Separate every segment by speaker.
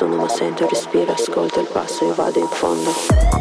Speaker 1: sono ma sento il respiro, ascolto il passo e vado in fondo.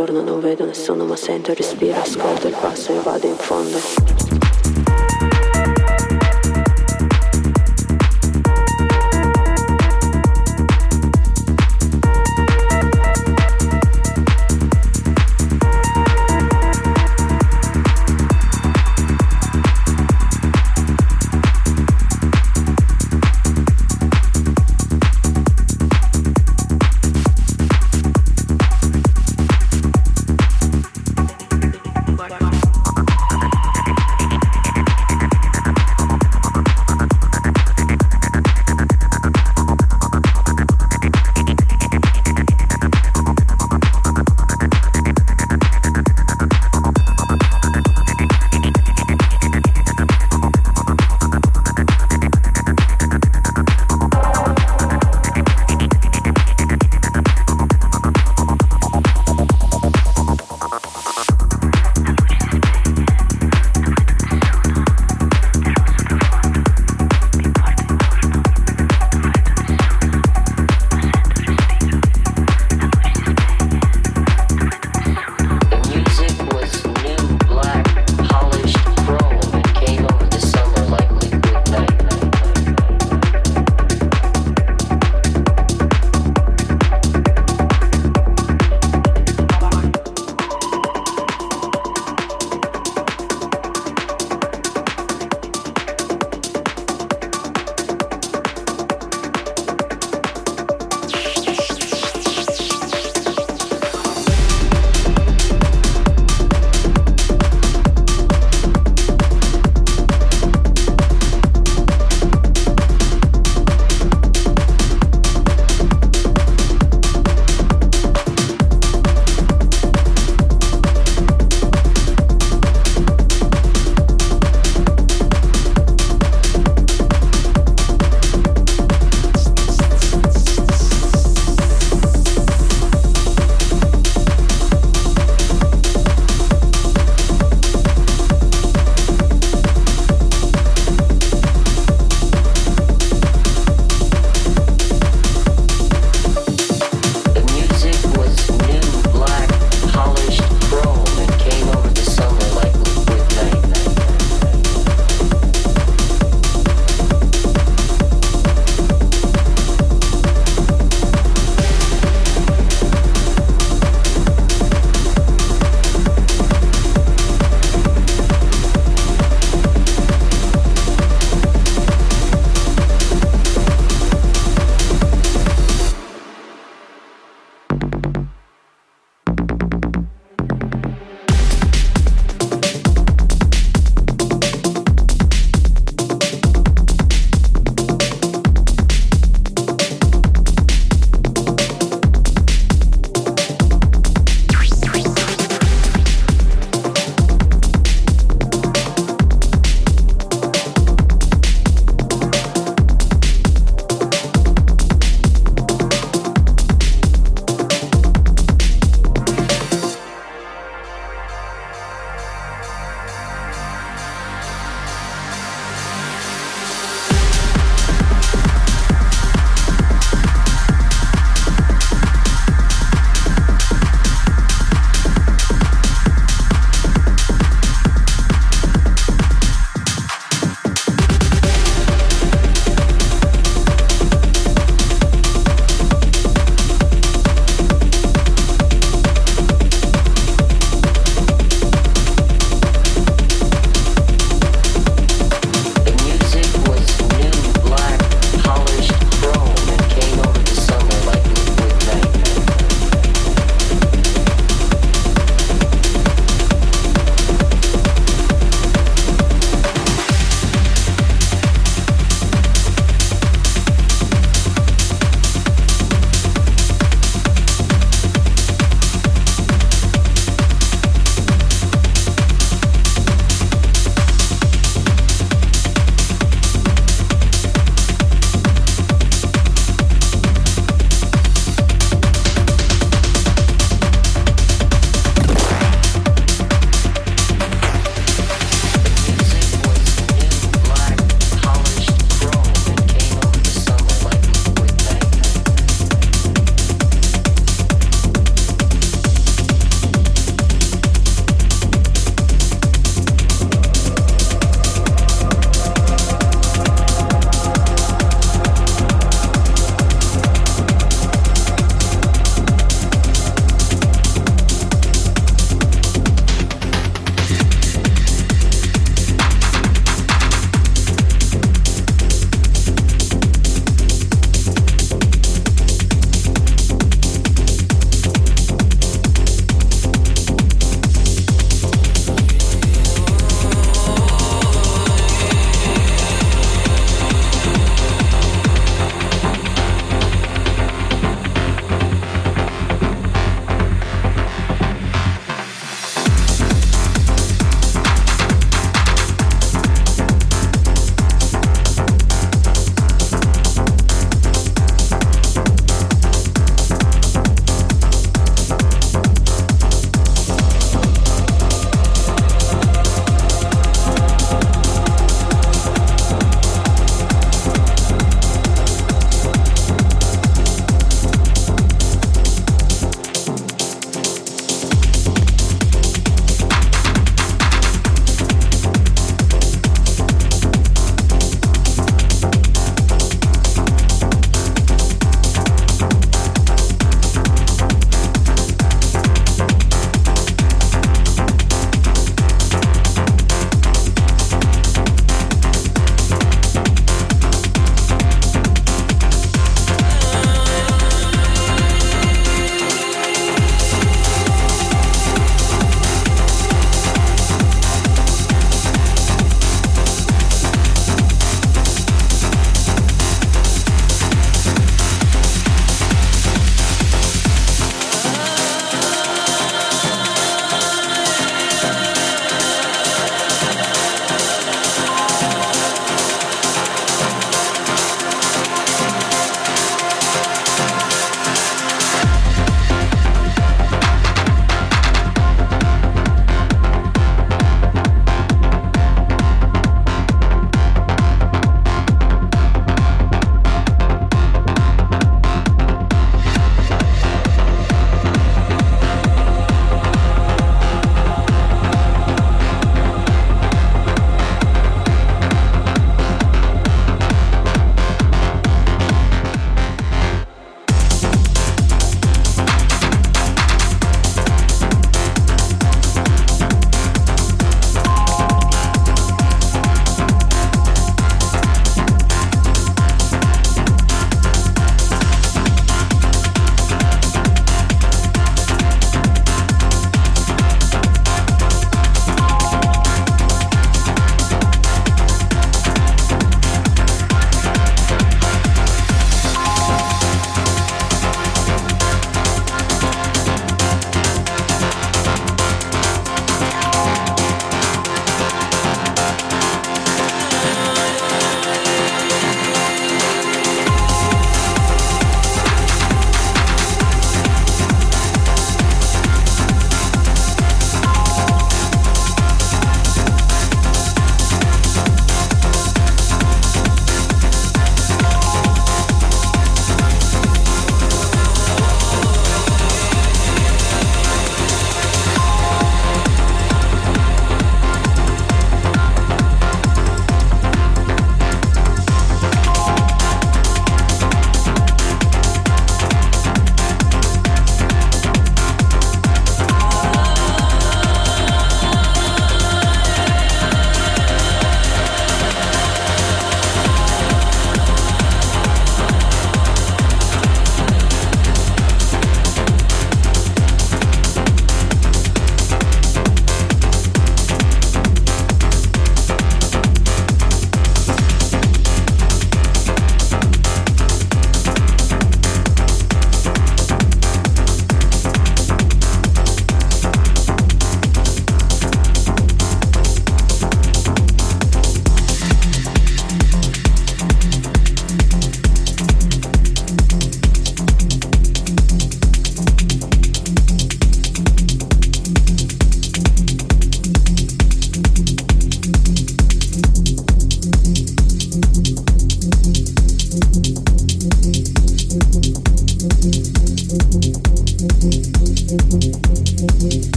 Speaker 1: Intorno, non vedo nessuno, ma sento il respiro, ascolto il passo e vado in fondo.